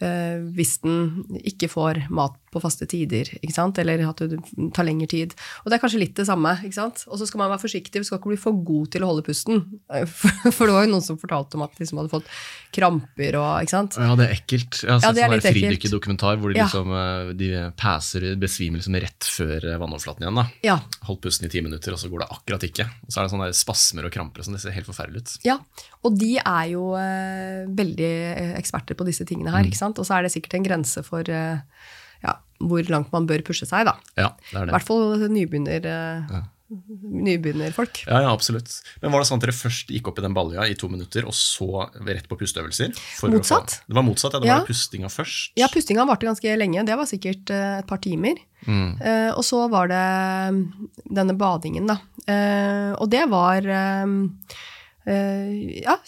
Speaker 4: eh, hvis den ikke får mat på faste tider? Ikke sant? Eller at det tar lengre tid. Og det er kanskje litt det samme. ikke sant? Og så skal man være forsiktig, vi skal ikke bli for god til å holde pusten. For, det var jo noen som fortalte om at de liksom hadde fått kramper og ikke sant?
Speaker 2: Ja, det er ekkelt. Jeg har
Speaker 4: Ja,
Speaker 2: sett
Speaker 4: er
Speaker 2: sånn fridykkerdokumentar hvor de,
Speaker 4: Ja.
Speaker 2: liksom, eh, de passer besvimer liksom rett før eh, vannoverflaten igjen. da.
Speaker 4: Ja.
Speaker 2: Holdt pusten i ti minutter, og så går det akkurat ikke. Og så er det sånne spasmer og kramper og sånn. Det ser helt forferdelig ut.
Speaker 4: Ja, og de er jo eh, veldig eh, eksperter på disse tingene her. ikke sant? Og så er det sikkert en grense for eh, ja, hvor langt man bør pushe seg, da.
Speaker 2: Ja, det er det.
Speaker 4: I hvert fall nybegynner, ja. nybegynnerfolk.
Speaker 2: Ja, ja, absolutt. Men var det sånn at dere først gikk opp i den balja i to minutter, og så rett på pusteøvelser?
Speaker 4: Motsatt.
Speaker 2: Få, det var motsatt, ja. Det
Speaker 4: Ja.
Speaker 2: var pustinga først.
Speaker 4: Ja, pustinga varte ganske lenge. Det var sikkert eh, et par timer.
Speaker 2: Mm.
Speaker 4: Uh, og så var det mm, denne badingen, da. Uh, og det var eh, eh, ja,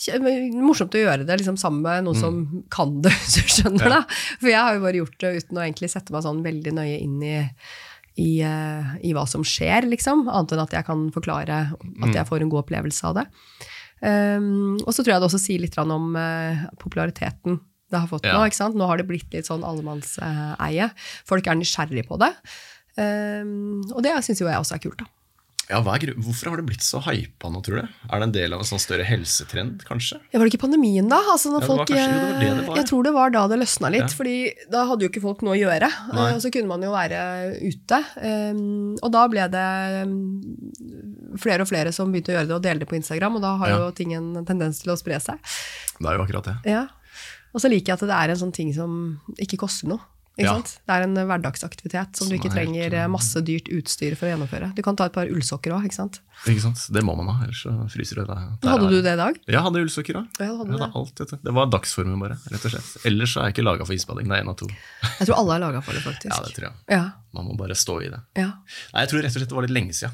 Speaker 4: morsomt å gjøre det liksom, sammen med noen som kan det, hvis du skjønner. da. For jeg har jo bare gjort det uten å egentlig sette meg sånn veldig nøye inn i, i, eh, i hva som skjer, liksom. Annet enn at jeg kan forklare at jeg får en god opplevelse av det. Um, og så tror jeg det også sier litt om uh, populariteten det har fått
Speaker 2: Ja.
Speaker 4: nå. ikke sant? Nå har det blitt litt sånn allemannseie. Folk er nysgjerrige på det. Um, og det syns jo jeg også er kult. da.
Speaker 2: Ja, Hvorfor har det blitt så hypa nå, tror du? Er det en del av en sånn større helsetrend, kanskje?
Speaker 4: Ja, Var det ikke pandemien, da? Altså,
Speaker 2: Ja,
Speaker 4: folk,
Speaker 2: kanskje- det det det
Speaker 4: eh. Jeg tror det var da det løsna litt.
Speaker 2: Ja.
Speaker 4: fordi da hadde jo ikke folk noe å gjøre.
Speaker 2: Nei.
Speaker 4: eh, Og så kunne man jo være ute. Um, og da ble det um, flere og flere som begynte å gjøre det og dele det på Instagram, og da har
Speaker 2: Ja.
Speaker 4: jo ting en tendens til å spre seg.
Speaker 2: Det er jo akkurat det.
Speaker 4: Ja. Og så liker jeg at det er en sånn ting som ikke koster noe. Ikke
Speaker 2: Ja.
Speaker 4: Det er en hverdagsaktivitet som du ikke
Speaker 2: trenger helt,
Speaker 4: trenger eh, masse dyrt utstyr for å gjennomføre. Du kan ta et par ullsokker òg, ikke sant.
Speaker 2: Ikke sant? Det må man ha, ellers så fryser det. Der.
Speaker 4: Hadde du det i dag?
Speaker 2: Ja, hadde ullsokker òg.
Speaker 4: Ja, det.
Speaker 2: Det var dagsformen bare, rett og slett. Ellers er jeg ikke laga for isbading. Det er én av to.
Speaker 4: Jeg tror alle er laga for det, faktisk.
Speaker 2: Ja, det tror jeg.
Speaker 4: Ja,
Speaker 2: Man må bare stå i det.
Speaker 4: ja.
Speaker 2: Nei, jeg tror rett og slett det var litt lenge siden.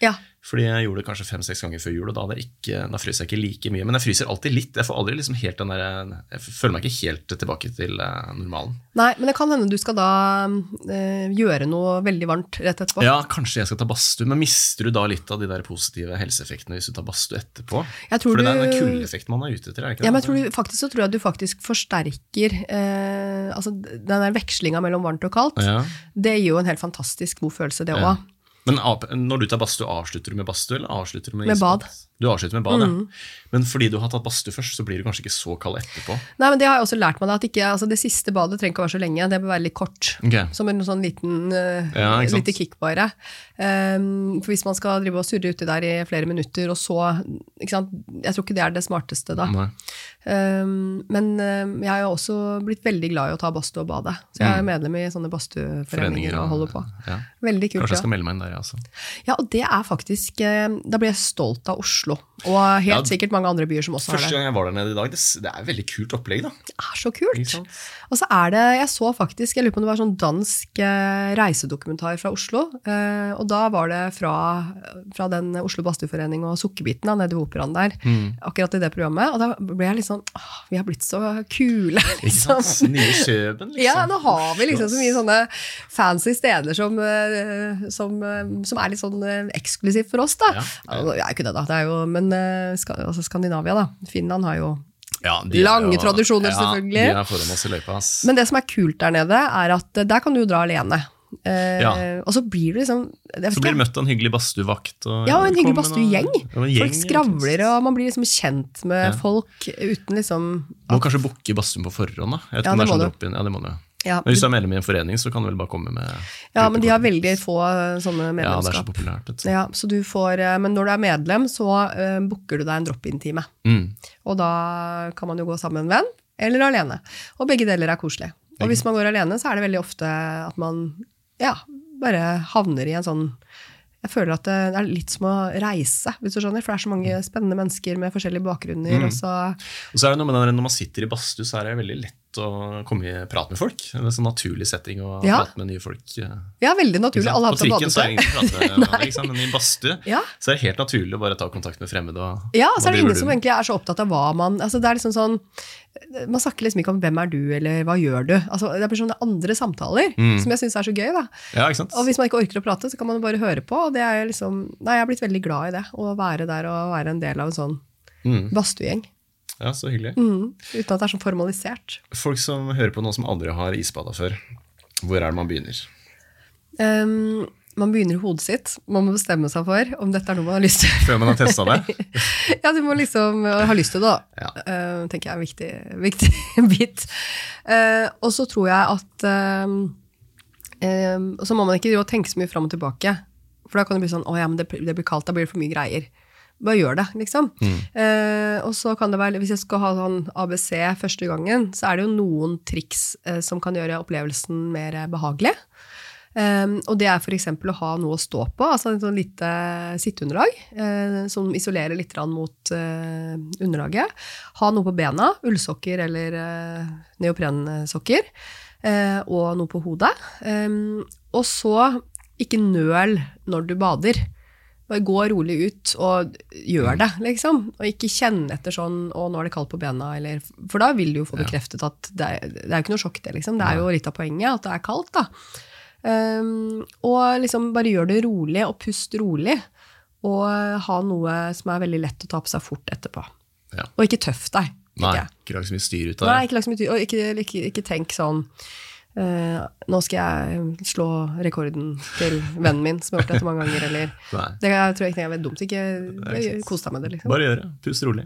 Speaker 4: Ja.
Speaker 2: Fordi jeg gjorde det kanskje fem-seks ganger før jul, og da, ikke, da fryser jeg ikke like mye. Men jeg fryser alltid litt. Jeg får aldri liksom helt den der, jeg føler meg ikke helt tilbake til eh, normalen.
Speaker 4: Nei, men det kan hende du skal da øh, gjøre noe veldig varmt rett etterpå.
Speaker 2: Ja, kanskje jeg skal ta badstue, men mister du da litt av de der positive helseeffektene hvis du tar badstue etterpå? For det er den kuldeeffekten man er ute etter, er det ikke
Speaker 4: Ja, men jeg tror du, faktisk så tror jeg at du faktisk forsterker øh, altså Den der vekslinga mellom varmt og kaldt.
Speaker 2: Ja.
Speaker 4: Det gir jo en helt fantastisk god følelse, det òg.
Speaker 2: Ja. Men når du tar badstue, avslutter du med badstue, eller avslutter du med
Speaker 4: Med bad. Mm.
Speaker 2: Du avslutter med bad, ja. Men fordi du har tatt badstue først, så blir du kanskje ikke så kald etterpå.
Speaker 4: Nei, men det har jeg også lært meg, da, at ikke, altså det siste badet trenger ikke å være så lenge. Det bør være litt kort.
Speaker 2: Ok.
Speaker 4: Som en sånn liten uh,
Speaker 2: Ja,
Speaker 4: lite kick, bare. Um, for hvis man skal drive og surre uti der i flere minutter, og så ikke sant? Jeg tror ikke det er det smarteste da.
Speaker 2: Nei.
Speaker 4: Um, men um, jeg har jo også blitt veldig glad i å ta badstue og bade. Så jeg er medlem i sånne badstueforeninger og holder på.
Speaker 2: Ja.
Speaker 4: Veldig kult.
Speaker 2: Kanskje jeg skal melde meg inn der, jeg, også.
Speaker 4: ja, og det er faktisk eh, Da blir jeg stolt av Oslo. Og helt
Speaker 2: Ja,
Speaker 4: sikkert mange andre byer som også har det.
Speaker 2: Første gang jeg var der nede i dag, det, det er veldig kult opplegg, da.
Speaker 4: Det er så kult. Og så er det, jeg så faktisk, jeg lurer på om det var sånn dansk eh, reisedokumentar fra Oslo. Eh, og da var det fra, fra den Oslo Badstueforening og Sukkerbiten nede ved operaen der.
Speaker 2: Mm.
Speaker 4: Akkurat i det programmet. Og da ble jeg litt sånn åh, Vi har blitt så kule, liksom.
Speaker 2: Nye Kjøben, liksom.
Speaker 4: Ja, nå har vi liksom så mye sånne fancy steder som, eh, som, eh, som er litt sånn eh, eksklusivt for oss, da.
Speaker 2: Ja,
Speaker 4: Ja, er ikke det, da. Det er jo, men altså Skandinavia, da. Finland har jo
Speaker 2: Ja, de
Speaker 4: Lange
Speaker 2: jo-
Speaker 4: tradisjoner,
Speaker 2: ja,
Speaker 4: selvfølgelig. Men det som er kult der nede, er at der kan du dra alene. Eh,
Speaker 2: Ja.
Speaker 4: Og så blir du liksom
Speaker 2: Så blir du møtt av en hyggelig badstuevakt.
Speaker 4: Ja, en hyggelig badstuegjeng. Folk skravler, og man blir liksom kjent med
Speaker 2: Ja.
Speaker 4: folk uten liksom
Speaker 2: Må kanskje booke badstuen på forhånd, da.
Speaker 4: Ja, det
Speaker 2: sånn
Speaker 4: du.
Speaker 2: Ja, det må du.
Speaker 4: ja,
Speaker 2: Men hvis du er medlem i en forening, så kan du vel bare komme med
Speaker 4: ja, men de har veldig få sånne medlemskap.
Speaker 2: Ja, det er så populært.
Speaker 4: Ja, så du får, eh, men når du er medlem, så uh, booker du deg en drop-in-time.
Speaker 2: Mm.
Speaker 4: Og da kan man jo gå sammen med en venn, eller alene. Og begge deler er koselig. Og hvis man går alene, så er det veldig ofte at man ja, bare havner i en sånn Jeg føler at det er litt som å reise, hvis du skjønner. For det er så mange spennende mennesker med forskjellige bakgrunner.
Speaker 2: Mm.
Speaker 4: Og så,
Speaker 2: Og så er det noe med den, Når man sitter i badstue, så er det veldig lett å komme i prat med folk. Det er en sånn naturlig setting å
Speaker 4: Ja.
Speaker 2: prate med nye folk. eh,
Speaker 4: ja, veldig naturlig. Alle har
Speaker 2: På trikken så er det ingen som prater med hverandre, men i badstue
Speaker 4: Ja.
Speaker 2: så er det helt naturlig å bare ta kontakt med fremmede. Og,
Speaker 4: Ja, så er det ingen som egentlig er så opptatt av hva man altså det er liksom sånn, Man snakker liksom ikke om 'hvem er du', eller 'hva gjør du'? Altså, det blir sånne andre samtaler
Speaker 2: Mm.
Speaker 4: som jeg syns er så gøy. da.
Speaker 2: Ja, ikke sant?
Speaker 4: Og hvis man ikke orker å prate, så kan man bare høre på. Og det er liksom, nei, jeg har blitt veldig glad i det. Å være der og være en del av en sånn
Speaker 2: Mm.
Speaker 4: badstuegjeng.
Speaker 2: Ja, så hyggelig.
Speaker 4: Mm, uten at det er så formalisert.
Speaker 2: Folk som hører på noe som aldri har isbada før, hvor er det man begynner?
Speaker 4: Um, man begynner i hodet sitt. Man må bestemme seg for om dette er noe man har lyst til.
Speaker 2: Før man har testa det?
Speaker 4: ja, du må liksom uh, ha lyst til det, da.
Speaker 2: Ja.
Speaker 4: Uh, tenker jeg er en viktig, viktig bit. Uh, og så tror jeg at uh, um, så må man ikke tenke så mye fram og tilbake. For da kan det bli sånn Å ja, men det, det blir kaldt, da blir det for mye greier. Bare gjør det, liksom. Eh, og så kan det være, hvis jeg skal ha sånn ABC første gangen, så er det jo noen triks eh, som kan gjøre opplevelsen mer behagelig. Um, og det er f.eks. å ha noe å stå på, altså et sånn lite sitteunderlag eh, som isolerer litt mot eh, underlaget. Ha noe på bena, ullsokker eller eh, neoprensokker, eh, og noe på hodet. Um, og så ikke nøl når du bader. Bare gå rolig ut og gjør det, liksom. Og ikke kjenne etter sånn 'Å, nå er det kaldt på bena', eller For da vil du jo få bekreftet at det er, det er jo ikke noe sjokk, det, liksom. Det er jo litt av poenget at det er kaldt, da. Um, og liksom bare gjør det rolig, og pust rolig. Og ha noe som er veldig lett å ta på seg fort etterpå.
Speaker 2: Ja.
Speaker 4: Og ikke tøff deg.
Speaker 2: Nei,
Speaker 4: Ikke.
Speaker 2: ikke lag så mye styr ut av det.
Speaker 4: Nei, ikke styr. Og ikke, ikke, ikke tenk sånn eh, Nå skal jeg slå rekorden til vennen min, som har gjort dette mange ganger, eller Det jeg tror jeg ikke er dumt. Ikke, kos deg med det, liksom.
Speaker 2: Bare gjør det. Pust rolig.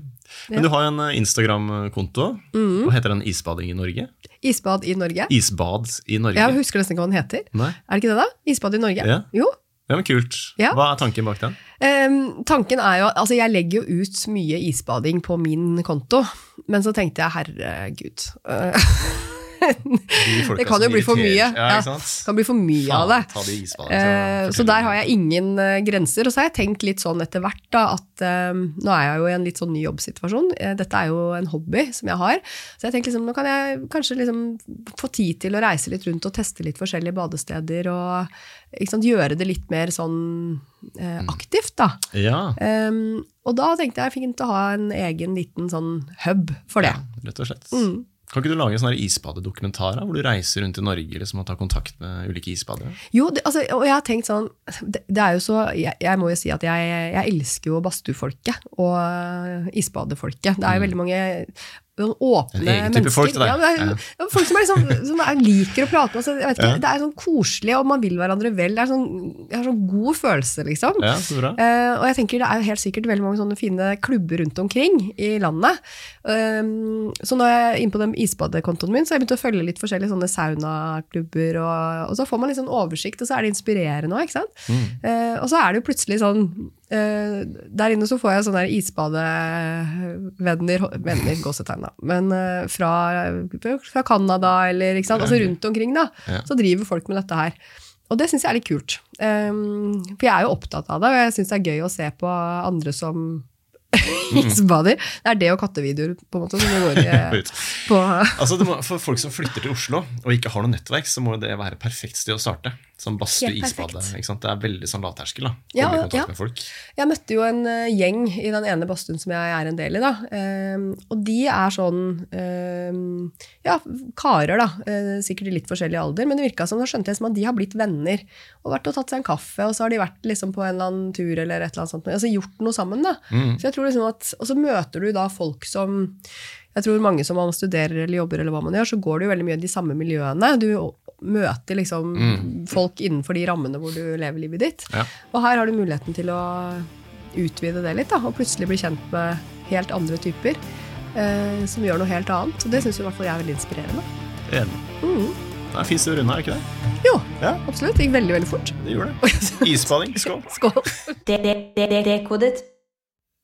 Speaker 2: Men
Speaker 4: Ja.
Speaker 2: du har en eh, Instagram-konto.
Speaker 4: Mm.
Speaker 2: Hva heter den? Isbading i Norge?
Speaker 4: Isbad i Norge.
Speaker 2: Isbad i Norge?
Speaker 4: Jeg husker nesten ikke hva den heter.
Speaker 2: Nei?
Speaker 4: Er det ikke det, da? Isbad i Norge?
Speaker 2: Ja.
Speaker 4: Jo.
Speaker 2: Ja, men Kult.
Speaker 4: Ja.
Speaker 2: Hva er tanken bak den?
Speaker 4: Um, tanken er jo, altså Jeg legger jo ut mye isbading på min konto, men så tenkte jeg herregud
Speaker 2: folka
Speaker 4: Det kan jo bli for mye.
Speaker 2: Ja,
Speaker 4: Ja, kan bli for mye av det.
Speaker 2: De isbadene,
Speaker 4: Eh,
Speaker 2: så
Speaker 4: så der har jeg ingen eh, grenser. Og så har jeg tenkt litt sånn etter hvert da, at um, nå er jeg jo i en litt sånn ny jobbsituasjon. Dette er jo en hobby som jeg har. Så jeg tenker liksom, nå kan jeg kanskje liksom få tid til å reise litt rundt og teste litt forskjellige badesteder. Og sant, gjøre det litt mer sånn eh, aktivt, da.
Speaker 2: Ja,
Speaker 4: Um, og da tenkte jeg fint å ha en egen liten sånn hub for det.
Speaker 2: Ja, rett og slett.
Speaker 4: Mm.
Speaker 2: Kan ikke du lage en sånn isbadedokumentar hvor du reiser rundt i Norge liksom, og tar kontakt med ulike isbadere?
Speaker 4: Jo, det, altså, og jeg har tenkt sånn Det, det er jo så Jeg, jeg må jo si at jeg, jeg elsker jo badstuefolket og uh, isbadefolket. Det er jo veldig mange noen åpne
Speaker 2: Mm.
Speaker 4: Mennesker.
Speaker 2: folk, det.
Speaker 4: Ja, det er, ja, folk som, er liksom, som er, liker å prate. Altså, ikke,
Speaker 2: Ja.
Speaker 4: Det er sånn koselig, og man vil hverandre vel. Det er sånn, jeg har sånn god følelse, liksom.
Speaker 2: Ja, så bra.
Speaker 4: Eh, og jeg tenker Det er helt sikkert veldig mange sånne fine klubber rundt omkring i landet. Um, så når jeg er inne på den isbadekontoen min, så har jeg begynt å følge litt forskjellige sånne saunaklubber. Og, og så får man litt sånn oversikt, og så er det inspirerende òg. Eh, og så er det jo plutselig sånn Der inne så får jeg sånne isbadevenner Venner, gåsetegn, da. Men eh, fra, fra Canada eller ikke sant? Altså rundt omkring, da. Så driver folk med dette her. Og det syns jeg er litt kult. Um, for jeg er jo opptatt av det, og jeg syns det er gøy å se på andre som isbader. Det er det og kattevideoer, på en måte, som går i, på
Speaker 2: Altså, må, for folk som flytter til Oslo og ikke har noe nettverk, så må det være et perfekt sted å starte. Som badstue, isbade. Det er veldig sånn lavterskel.
Speaker 4: Ja, ja. Jeg møtte jo en uh, gjeng i den ene badstuen som jeg er en del i. da. Um, og de er sånn um, ja, karer, da. Uh, sikkert i litt forskjellig alder, men det virka som da skjønte jeg som at de har blitt venner. Og vært og tatt seg en kaffe, og så har de vært liksom på en eller annen tur eller et eller annet sånt. Altså gjort noe sammen, da. Så jeg tror liksom at, Og så møter du da folk som jeg tror mange som man studerer eller jobber, eller hva man gjør, så går det jo veldig mye i de samme miljøene. Du møter liksom folk innenfor de rammene hvor du lever livet ditt.
Speaker 2: Ja.
Speaker 4: Og her har du muligheten til å utvide det litt, da, og plutselig bli kjent med helt andre typer. Eh, som gjør noe helt annet. Og det syns i hvert fall jeg er veldig inspirerende.
Speaker 2: Enig.
Speaker 4: Mm.
Speaker 2: Det er en fin runde, er ikke det?
Speaker 4: Jo,
Speaker 2: Ja.
Speaker 4: absolutt. Det gikk veldig, veldig fort.
Speaker 2: Det gjorde det. Isbading, skål.
Speaker 4: Skål.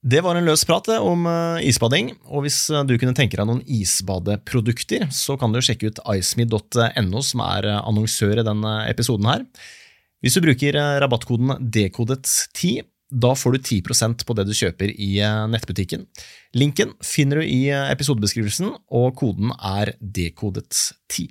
Speaker 2: Det var en løs prat om eh, isbading, og hvis eh, du kunne tenke deg noen isbadeprodukter, så kan du sjekke ut iceme.no, som er eh, annonsør i denne episoden her. Hvis du bruker rabattkoden dekodet10, da får du 10% på det du kjøper i nettbutikken. Linken finner du i episodebeskrivelsen, og koden er dekodet10.